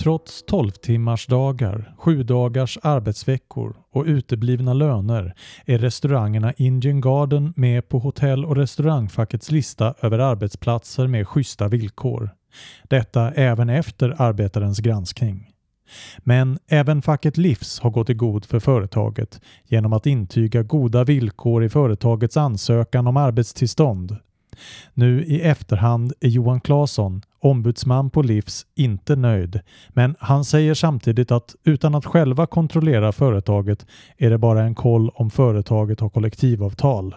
Trots 12 timmars dagar, 7 dagars arbetsveckor och uteblivna löner är restaurangerna Indian Garden med på hotell och restaurangfackets lista över arbetsplatser med schyssta villkor. Detta även efter arbetarens granskning. Men även facket Livs har gått i god för företaget genom att intyga goda villkor i företagets ansökan om arbetstillstånd. Nu i efterhand är Johan Claesson, ombudsman på Livs, inte nöjd. Men han säger samtidigt att utan att själva kontrollera företaget är det bara en koll om företaget har kollektivavtal.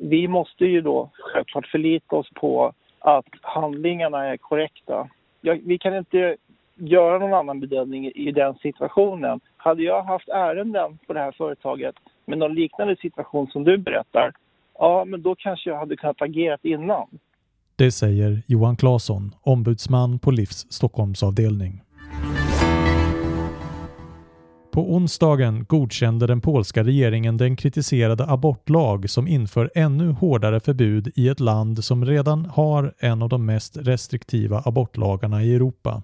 Vi måste ju då självklart förlita oss på att handlingarna är korrekta. Jag, vi kan inte göra någon annan bedömning i den situationen. Hade jag haft ärenden på det här företaget med någon liknande situation som du berättar, ja men då kanske jag hade kunnat agera innan. Det säger Johan Claesson, ombudsman på Livs Stockholmsavdelning. På onsdagen godkände den polska regeringen den kritiserade abortlag som inför ännu hårdare förbud i ett land som redan har en av de mest restriktiva abortlagarna i Europa.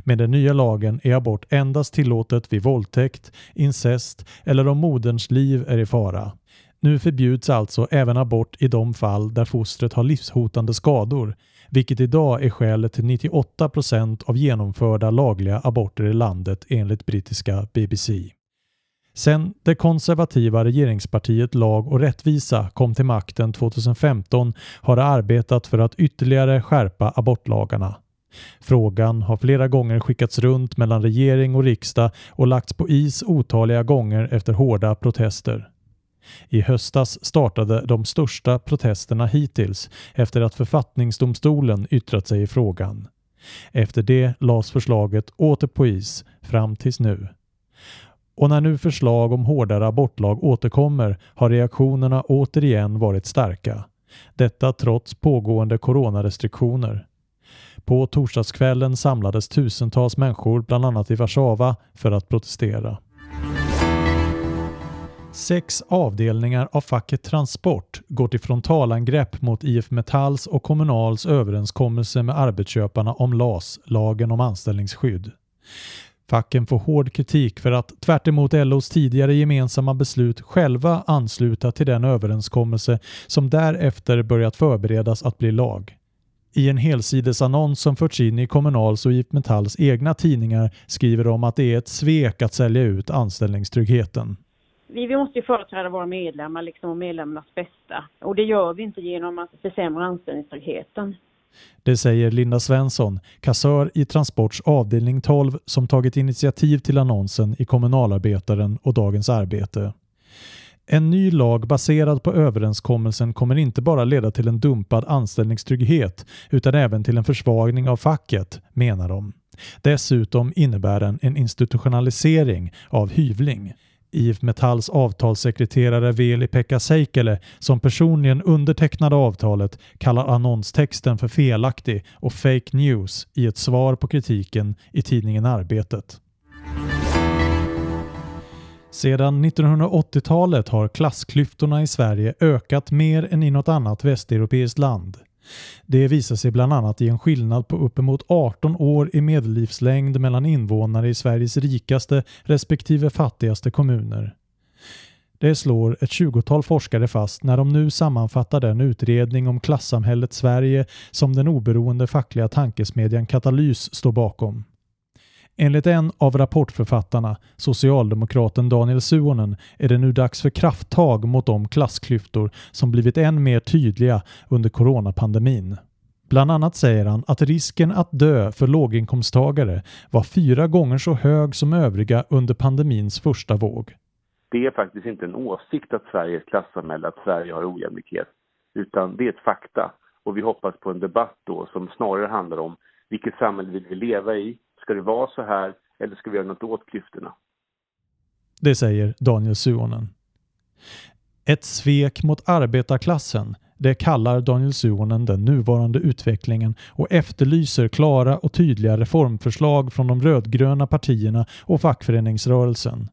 Med den nya lagen är abort endast tillåtet vid våldtäkt, incest eller om moderns liv är i fara. Nu förbjuds alltså även abort i de fall där fostret har livshotande skador, vilket idag är skälet till 98 procent av genomförda lagliga aborter i landet enligt brittiska BBC. Sen det konservativa regeringspartiet Lag och rättvisa kom till makten 2015 har det arbetat för att ytterligare skärpa abortlagarna. Frågan har flera gånger skickats runt mellan regering och riksdag och lagts på is otaliga gånger efter hårda protester. I höstas startade de största protesterna hittills efter att författningsdomstolen yttrat sig i frågan. Efter det lades förslaget åter på is fram tills nu. Och när nu förslag om hårdare abortlag återkommer har reaktionerna återigen varit starka. Detta trots pågående coronarestriktioner. På torsdagskvällen samlades tusentals människor bland annat i Warszawa för att protestera. Sex avdelningar av facket Transport går till frontalangrepp mot IF Metalls och Kommunals överenskommelse med arbetsköparna om LAS, lagen om anställningsskydd. Facken får hård kritik för att tvärt LOs tidigare gemensamma beslut själva ansluta till den överenskommelse som därefter börjat förberedas att bli lag. I en helsidesannons som förts in i Kommunals och IF Metalls egna tidningar skriver de att det är ett svek att sälja ut anställningstryggheten vi, vi måste ju företräda våra medlemmar liksom och medlemmarnas bästa. Och det gör vi inte genom att försämra anställningstryggheten. Det säger Linda Svensson, kassör i Transports avdelning 12 som tagit initiativ till annonsen i Kommunalarbetaren och Dagens Arbete. En ny lag baserad på överenskommelsen kommer inte bara leda till en dumpad anställningstrygghet utan även till en försvagning av facket, menar de. Dessutom innebär den en institutionalisering av hyvling. IF Metalls avtalssekreterare Veli-Pekka Seikkele som personligen undertecknade avtalet kallar annonstexten för felaktig och fake news i ett svar på kritiken i tidningen Arbetet. Sedan 1980-talet har klassklyftorna i Sverige ökat mer än i något annat västeuropeiskt land. Det visar sig bland annat i en skillnad på uppemot 18 år i medellivslängd mellan invånare i Sveriges rikaste respektive fattigaste kommuner. Det slår ett tjugotal forskare fast när de nu sammanfattar den utredning om klassamhället Sverige som den oberoende fackliga tankesmedjan Katalys står bakom. Enligt en av rapportförfattarna, socialdemokraten Daniel Suonen, är det nu dags för krafttag mot de klassklyftor som blivit än mer tydliga under coronapandemin. Bland annat säger han att risken att dö för låginkomsttagare var fyra gånger så hög som övriga under pandemins första våg. Det är faktiskt inte en åsikt att Sverige är ett klassamhälle, att Sverige har ojämlikhet, utan det är ett fakta. Och vi hoppas på en debatt då som snarare handlar om vilket samhälle vill vi leva i? Ska det vara så här eller ska vi göra något åt klyftorna? Det säger Daniel Suonen. Ett svek mot arbetarklassen, det kallar Daniel Suonen den nuvarande utvecklingen och efterlyser klara och tydliga reformförslag från de rödgröna partierna och fackföreningsrörelsen.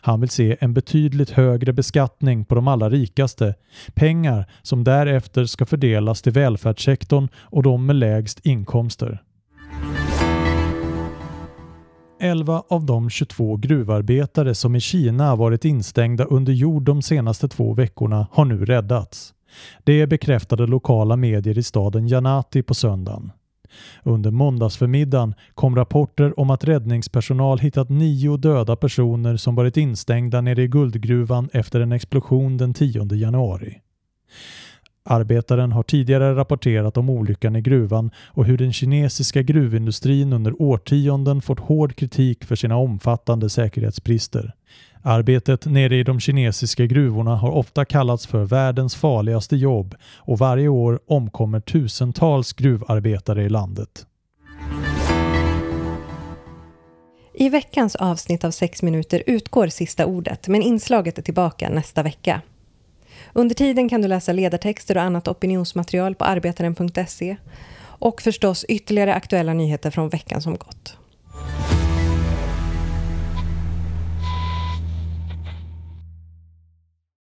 Han vill se en betydligt högre beskattning på de allra rikaste, pengar som därefter ska fördelas till välfärdssektorn och de med lägst inkomster. 11 av de 22 gruvarbetare som i Kina varit instängda under jord de senaste två veckorna har nu räddats. Det bekräftade lokala medier i staden Janati på söndagen. Under måndagsförmiddagen kom rapporter om att räddningspersonal hittat nio döda personer som varit instängda nere i guldgruvan efter en explosion den 10 januari. Arbetaren har tidigare rapporterat om olyckan i gruvan och hur den kinesiska gruvindustrin under årtionden fått hård kritik för sina omfattande säkerhetsbrister. Arbetet nere i de kinesiska gruvorna har ofta kallats för världens farligaste jobb och varje år omkommer tusentals gruvarbetare i landet. I veckans avsnitt av 6 minuter utgår sista ordet, men inslaget är tillbaka nästa vecka. Under tiden kan du läsa ledartexter och annat opinionsmaterial på arbetaren.se och förstås ytterligare aktuella nyheter från veckan som gått.